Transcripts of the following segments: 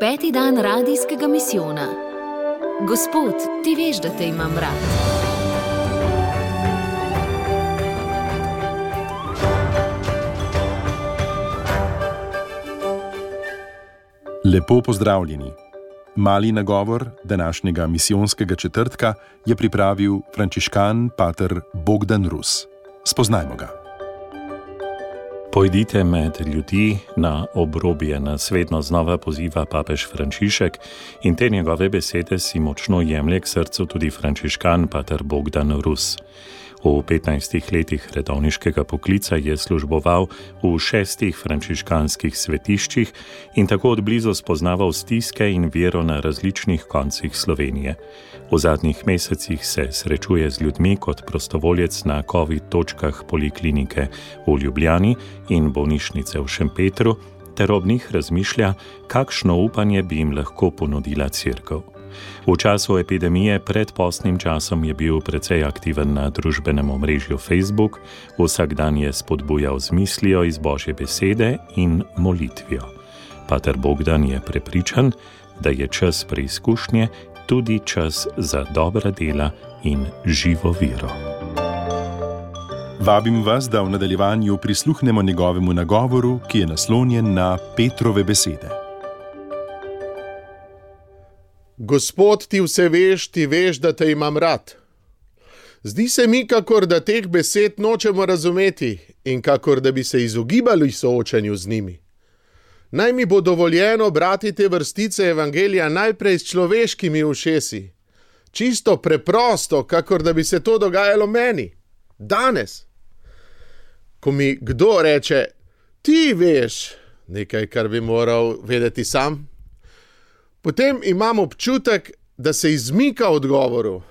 Peti dan radijskega misijona. Gospod, ti veš, da te imam rad. Lepo pozdravljeni. Mali nagovor današnjega misijonskega četrtka je pripravil frančiškan pater Bogdan Rus. Spoznajmo ga. Pojdite med ljudi na obrobje, nas vedno znova poziva papež Frančišek in te njegove besede si močno jemlje k srcu tudi frančiškan pater Bogdan Rus. V 15 letih redovniškega poklica je služboval v šestih frančiškanskih svetiščih in tako odblizu spoznaval stiske in vero na različnih koncih Slovenije. V zadnjih mesecih se srečuje z ljudmi kot prostovoljec na COVID točkah poliklinike v Ljubljani in bolnišnice v Šempetru, ter ob njih razmišlja, kakšno upanje bi jim lahko ponudila crkva. V času epidemije pred postnim časom je bil precej aktiven na družbenem omrežju Facebook, vsak dan je spodbujal z mislijo iz Božje besede in molitvijo. Pater Bogdan je prepričan, da je čas preizkušnje tudi čas za dobra dela in živo vero. Vabim vas, da v nadaljevanju prisluhnemo njegovemu nagovoru, ki je naslonjen na Petrove besede. Gospod, ti vse veš, ti veš, da te imam rad. Zdi se mi, kakor da teh besed nočemo razumeti in kakor da bi se izogibali soočanju z njimi. Naj mi bo dovoljeno brati te vrstice evangelija najprej s človeškimi ušesi, čisto preprosto, kakor da bi se to dogajalo meni, danes. Ko mi kdo reče, ti veš nekaj, kar bi moral vedeti sam potem imam občutek, da se izmika odgovoru,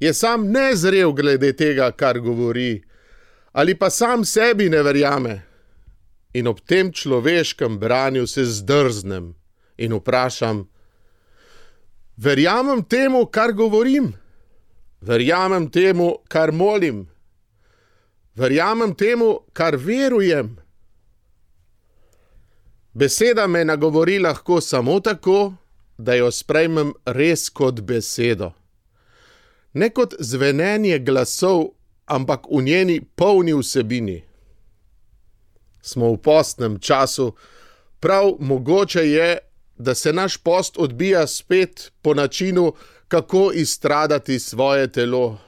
je sam nezrel glede tega, kar govori, ali pa sam sebi ne verjame. In ob tem človeškem branju se zdrznem in vprašam: Verjamem temu, kar govorim, verjamem temu, kar molim, verjamem temu, kar verujem. Beseda me nagovori lahko samo tako, da jo sprejmem res kot besedo. Ne kot zvenenje glasov, ampak v njeni polni vsebini. Smo v postnem času, prav mogoče je, da se naš post odbija spet po načinu, kako izstradati svoje telo,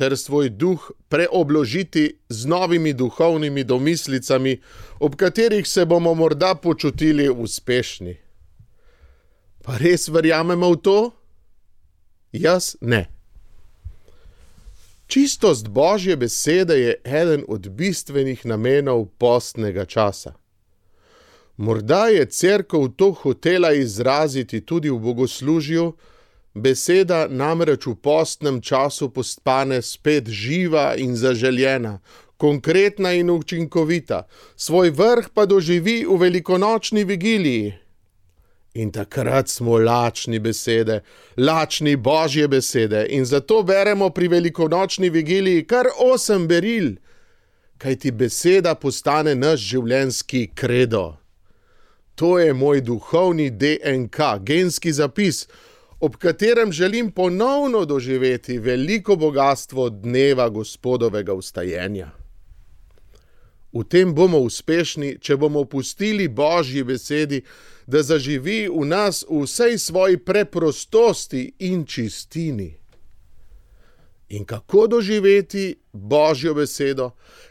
ter svoj duh preobložiti z novimi duhovnimi domislicami, ob katerih se bomo morda počutili uspešni. Pa res verjamemo v to? Jaz ne. Čistost Božje besede je eden od bistvenih namenov postnega časa. Morda je crkva to hotela izraziti tudi v bogoslužju, beseda namreč v postnem času postane spet živa in zaželjena, konkretna in učinkovita, svoj vrh pa doživi v velikonočni vigiliji. In takrat smo lačni besede, lačni božje besede, in zato beremo pri velikonočni vigiliji kar osem beril, kaj ti beseda postane naš življenjski kredo. To je moj duhovni DNK, genski zapis, ob katerem želim ponovno doživeti veliko bogatstvo dneva gospodovega ustajenja. V tem bomo uspešni, če bomo pustili Božji besedi, da zaživi v nas v vsej svoji preprostosti in čistini. In kako doživeti Božjo besedo,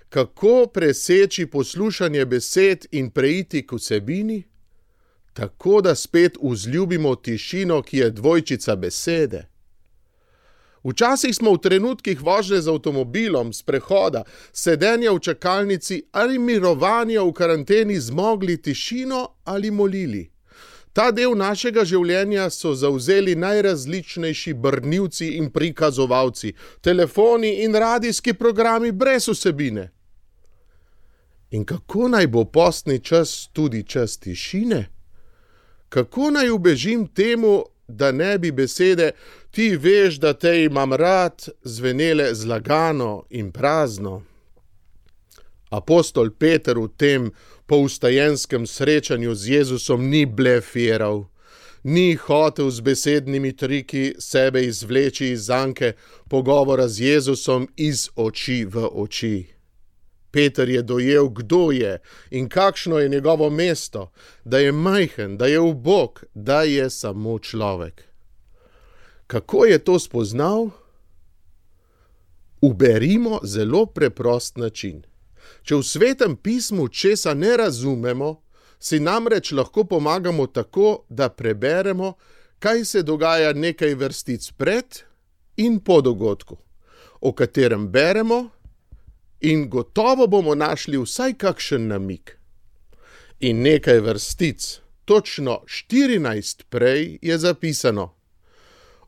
kako preseči poslušanje besed in preiti k vsebini, tako da spet vzljubimo tišino, ki je dvojčica besede. Včasih smo v trenutkih vožnje z avtomobilom, sprehoda, sedenja v čakalnici ali mirovanja v karanteni zmogli tišino ali molili. Ta del našega življenja so zauzeli najrazličnejši brnilci in prikazovalci, telefoni in radijski programi brez vsebine. In kako naj bo postni čas tudi čas tišine? Kako naj ubežim temu, da ne bi besede, ti veš, da te imam rad, zvenele zlagano in prazno. Apostol Peter v tem poustajenskem srečanju z Jezusom ni blefiral, ni hotel z besednimi triki sebe izvleči iz zanke pogovora z Jezusom iz oči v oči. Peter je dojel, kdo je in kakšno je njegovo mesto, da je majhen, da je ubog, da je samo človek. Kako je to spoznal? Uberimo zelo preprost način. Če v svetem pismu česa ne razumemo, si namreč lahko pomagamo tako, da preberemo, kaj se dogaja nekaj vrstic pred in po dogodku, o katerem beremo, in gotovo bomo našli vsaj kakšen namik. In nekaj vrstic, točno 14 prej, je zapisano: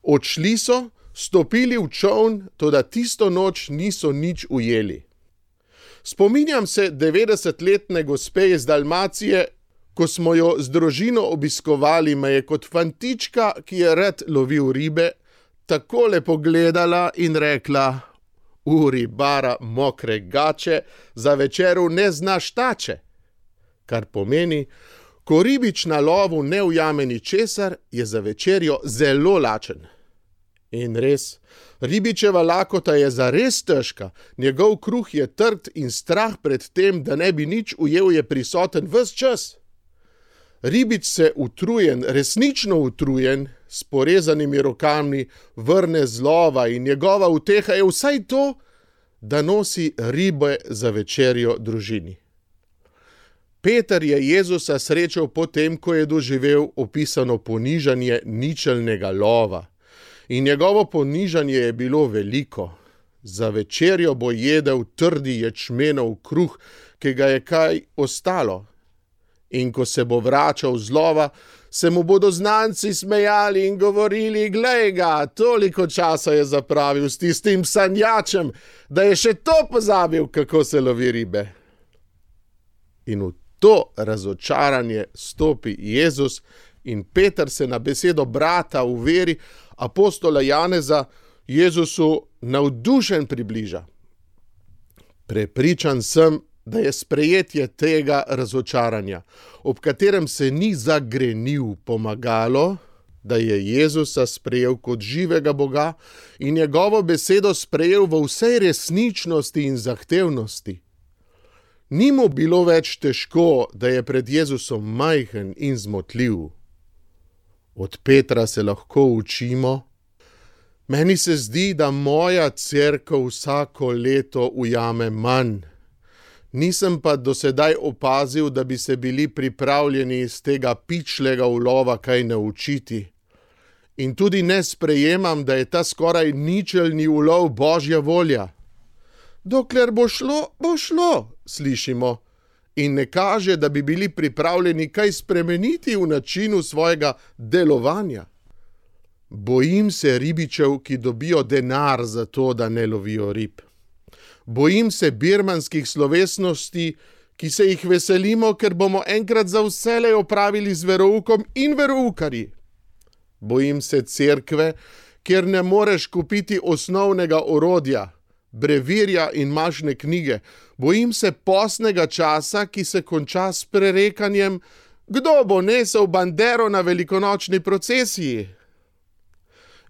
Odšli so, stopili v čovn, toda tisto noč niso nič ujeli. Spominjam se 90-letne gospe iz Dalmacije, ko smo jo z družino obiskovali, me je kot fantička, ki je rad lovil ribe, tako lepo gledala in rekla: Uri, bara, mokre gače, za večeru ne znaš tače. Kar pomeni, ko ribič na lovu ne ujame ničesar, je za večerjo zelo lačen. In res, ribičeva lakota je zares težka, njegov kruh je trd in strah pred tem, da ne bi nič ujel, je prisoten vse čas. Ribič se utrujen, resnično utrujen, s porezanimi rokami vrne z lova in njegova uteha je vsaj to, da nosi ribe za večerjo družini. Peter je Jezusa srečal potem, ko je doživel opisano ponižanje ničelnega lova. In njegovo ponižanje je bilo veliko. Za večerjo bo jedel trdi ječmenov kruh, ki ga je kaj ostalo, in ko se bo vračal z lova, se mu bodo znanci smejali in govorili: Glej ga, toliko časa je zapravil s tistim sanjačem, da je še to pozabil, kako se lovi ribe. In v to razočaranje stopi Jezus, in Peter se na besedo brata v veri apostola Janeza Jezusu navdušen približa. Prepričan sem, da je sprejetje tega razočaranja, ob katerem se ni zagrenil, pomagalo, da je Jezusa sprejel kot živega Boga in njegovo besedo sprejel v vsej resničnosti in zahtevnosti. Ni mu bilo več težko, da je pred Jezusom majhen in zmotljiv. Od Petra se lahko učimo. Meni se zdi, da moja crkva vsako leto ujame manj Nisem pa do sedaj opazil, da bi se bili pripravljeni iz tega pičlega ulova kaj naučiti. In tudi ne sprejemam, da je ta skoraj ničelni ulov božja volja. Dokler bo šlo, bo šlo, slišimo, in ne kaže, da bi bili pripravljeni kaj spremeniti v načinu svojega delovanja. Bojim se ribičev, ki dobijo denar za to, da ne lovijo rib. Bojim se birmanskih slovesnosti, ki se jih veselimo, ker bomo enkrat za vselej opravili z veroukom in veroukari. Bojim se cerkve, kjer ne moreš kupiti osnovnega orodja, brevirja in mažne knjige. Bojim se posnega časa, ki se konča s prerekanjem, kdo bo nesel bandero na velikonočni procesiji.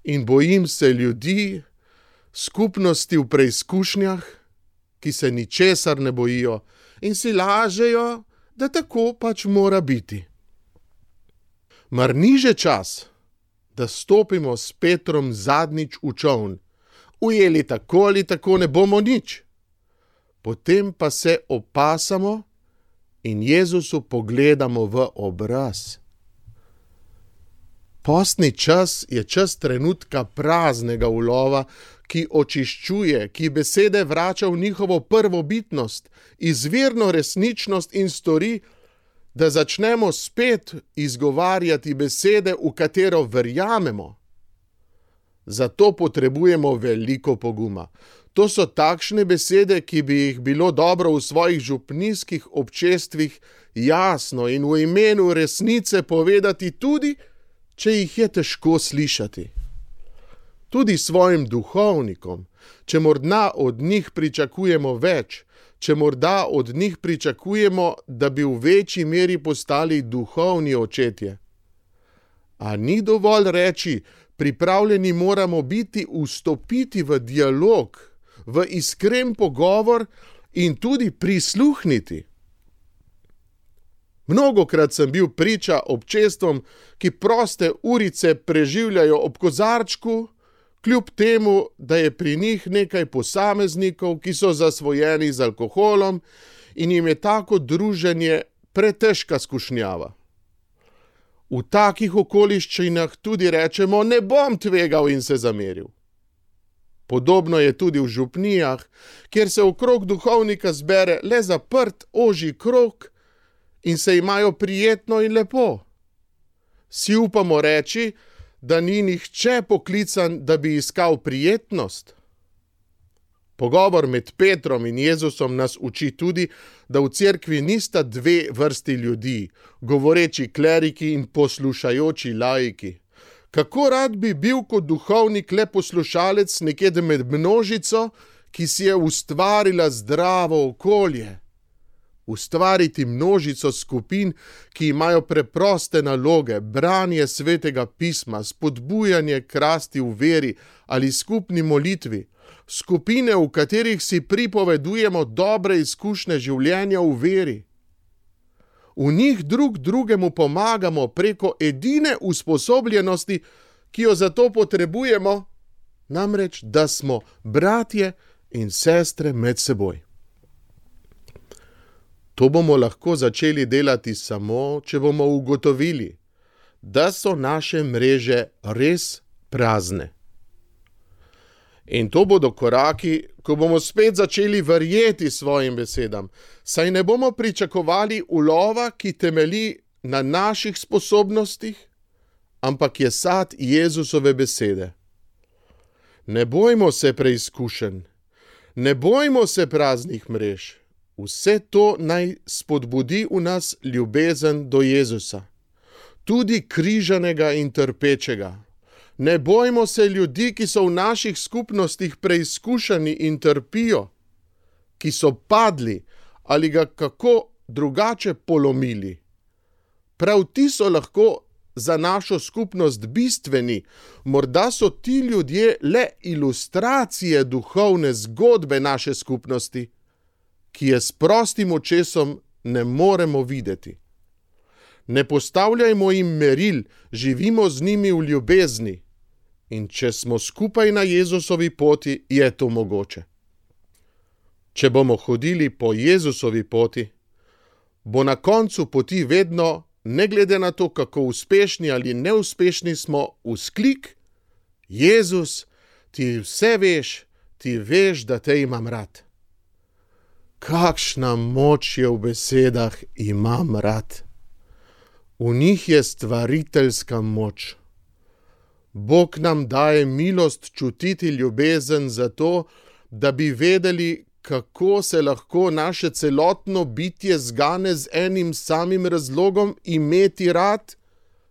In bojim se ljudi, skupnosti v preizkušnjah, ki se ničesar ne bojijo in si lažejo, da tako pač mora biti. Mar ni že čas, da stopimo s Petrom zadnjič v čovn, ujeli tako ali tako ne bomo nič, potem pa se opasamo in Jezusu pogledamo v obraz. Postni čas je čas trenutka praznega ulova, ki očiščuje, ki besede vrača v njihovo prvobitnost, izvirno resničnost in stori, da začnemo spet izgovarjati besede, v katero verjamemo. Zato potrebujemo veliko poguma. To so takšne besede, ki bi jih bilo dobro v svojih župnijskih občestvih jasno in v imenu resnice povedati tudi, če jih je težko slišati. Tudi svojim duhovnikom, če morda od njih pričakujemo več, če morda od njih pričakujemo, da bi v večji meri postali duhovni očetje. A ni dovolj reči, pripravljeni moramo biti vstopiti v dialog, v iskren pogovor in tudi prisluhniti. Mnogokrat sem bil priča občestvom, ki proste urice preživljajo ob kozarčku, kljub temu, da je pri njih nekaj posameznikov, ki so zasvojeni z alkoholom in jim je tako druženje pretežka skušnjava. V takih okoliščinah tudi rečemo: Ne bom tvegal in se zameril. Podobno je tudi v župnijah, kjer se okrog duhovnika zbere le zaprt oži krok in se imajo prijetno in lepo. Si upamo reči, da ni nihče poklican, da bi iskal prijetnost. Pogovor med Petrom in Jezusom nas uči tudi, da v cerkvi nista dve vrsti ljudi, govoreči kleriki in poslušajoči laiki. Kako rad bi bil kot duhovnik le poslušalec nekje med množico, ki si je ustvarila zdravo okolje. Ustvariti množico skupin, ki imajo preproste naloge, branje svetega pisma, spodbujanje krasti v veri ali skupni molitvi, skupine, v katerih si pripovedujemo dobre izkušnje življenja v veri. V njih drug drugemu pomagamo preko edine usposobljenosti, ki jo za to potrebujemo, namreč da smo bratje in sestre med seboj. To bomo lahko začeli delati samo, če bomo ugotovili, da so naše mreže res prazne. In to bodo koraki, ko bomo spet začeli verjeti svojim besedam, saj ne bomo pričakovali ulova, ki temeli na naših sposobnostih, ampak je sad Jezusove besede. Ne bojmo se preizkušen, ne bojmo se praznih mrež, vse to naj spodbudi v nas ljubezen do Jezusa, tudi križanega in trpečega. Ne bojmo se ljudi, ki so v naših skupnostih preizkušeni in trpijo, ki so padli ali ga kako drugače polomili. Prav ti so lahko za našo skupnost bistveni, morda so ti ljudje le ilustracije duhovne zgodbe naše skupnosti, ki je s prostim očesom ne moremo videti. Ne postavljajmo jim meril, živimo z njimi v ljubezni in če smo skupaj na Jezusovi poti, je to mogoče. Če bomo hodili po Jezusovi poti, bo na koncu poti vedno, ne glede na to, kako uspešni ali neuspešni smo, usklik: Jezus, ti vse veš, ti veš, da te imam rad. Kakšna moč je v besedah imam rad. V njih je stvariteljska moč. Bog nam daje milost čutiti ljubezen zato, da bi vedeli, kako se lahko naše celotno bitje zgane z enim samim razlogom imeti rad,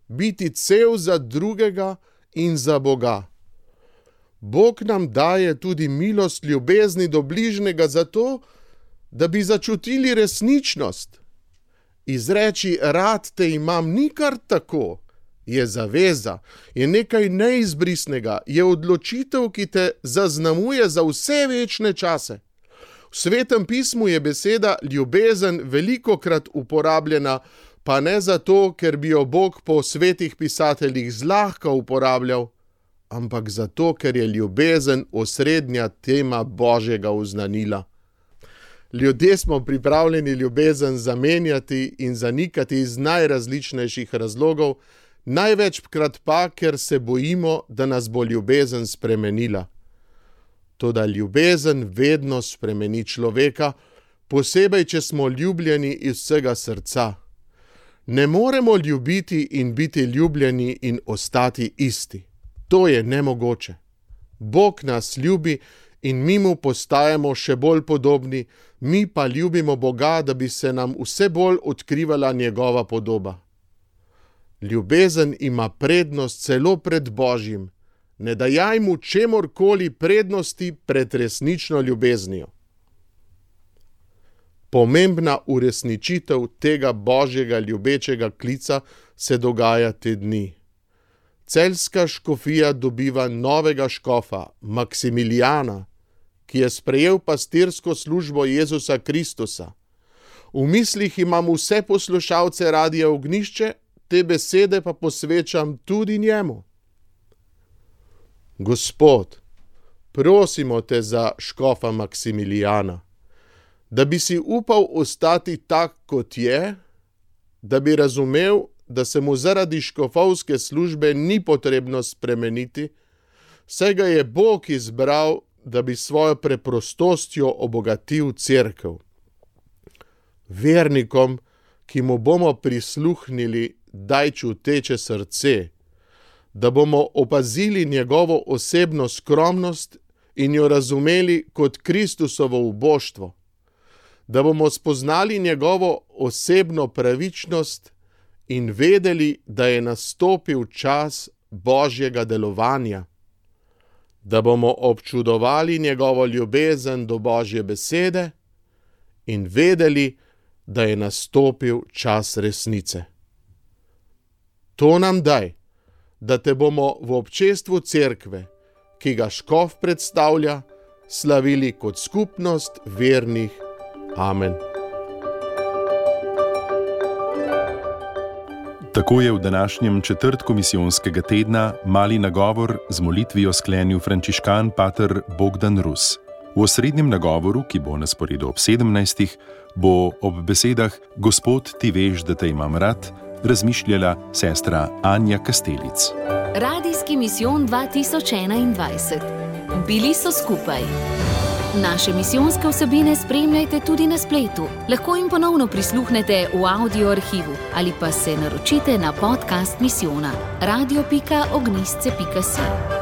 biti cel za drugega in za Boga. Bog nam daje tudi milost ljubezni do bližnjega zato, da bi začutili resničnost. Izreči rad te imam ni kar tako je zaveza, je nekaj neizbrisnega, je odločitev, ki te zaznamuje za vse večne čase. V svetem pismu je beseda ljubezen veliko krat uporabljena, pa ne zato, ker bi jo Bog po svetih pisateljih zlahka uporabljal, ampak zato, ker je ljubezen osrednja tema Božjega uznanila. Ljudje smo pripravljeni ljubezen zamenjati in zanikati iz najrazličnejših razlogov, največkrat pa, ker se bojimo, da nas bo ljubezen spremenila. Toda ljubezen vedno spremeni človeka, posebej, če smo ljubljeni iz vsega srca. Ne moremo ljubiti in biti ljubljeni in ostati isti. To je nemogoče. Bog nas ljubi in mi mu postajamo še bolj podobni, mi pa ljubimo Boga, da bi se nam vse bolj odkrivala njegova podoba. Ljubezen ima prednost celo pred Božjim, ne dajaj mu čemorkoli prednosti pred resnično ljubeznijo. Pomembna uresničitev tega božjega ljubečega klica se dogaja te dni. celska škofija dobiva novega škofa, Maksimilijana, ki je sprejel pastirsko službo Jezusa Kristusa. V mislih imam vse poslušalce radia Ognišče, te besede pa posvečam tudi njemu. Gospod, prosimo te za škofa Maksimilijana, da bi si upal ostati tak, kot je, da bi razumel, da se mu zaradi škofovske službe ni potrebno spremeniti, saj ga je Bog izbral, da bi svojo preprostostjo obogatil crkv. Vernikom, ki mu bomo prisluhnili, daj čuteče srce, da bomo opazili njegovo osebno skromnost in jo razumeli kot Kristusovo uboštvo, da bomo spoznali njegovo osebno pravičnost in vedeli, da je nastopil čas božjega delovanja, da bomo občudovali njegovo ljubezen do božje besede in vedeli, da je nastopil čas resnice. To nam daj, da te bomo v občestvu cerkve, ki ga škof predstavlja, slavili kot skupnost vernih. Amen. Tako je v današnjem četrtku misijonskega tedna mali nagovor z molitvijo sklenil frančiškan pater Bogdan Rus. V osrednjem nagovoru, ki bo na sporedu ob 17. bo ob besedah Gospod, ti veš, da te imam rad, razmišljala sestra Anja Kastelic. Radijski misijon 2021. Bili so skupaj. Naše misijonske vsebine spremljajte tudi na spletu. Lahko jim ponovno prisluhnete v audio arhivu ali pa se naročite na podcast misijona radio.ognisce.si.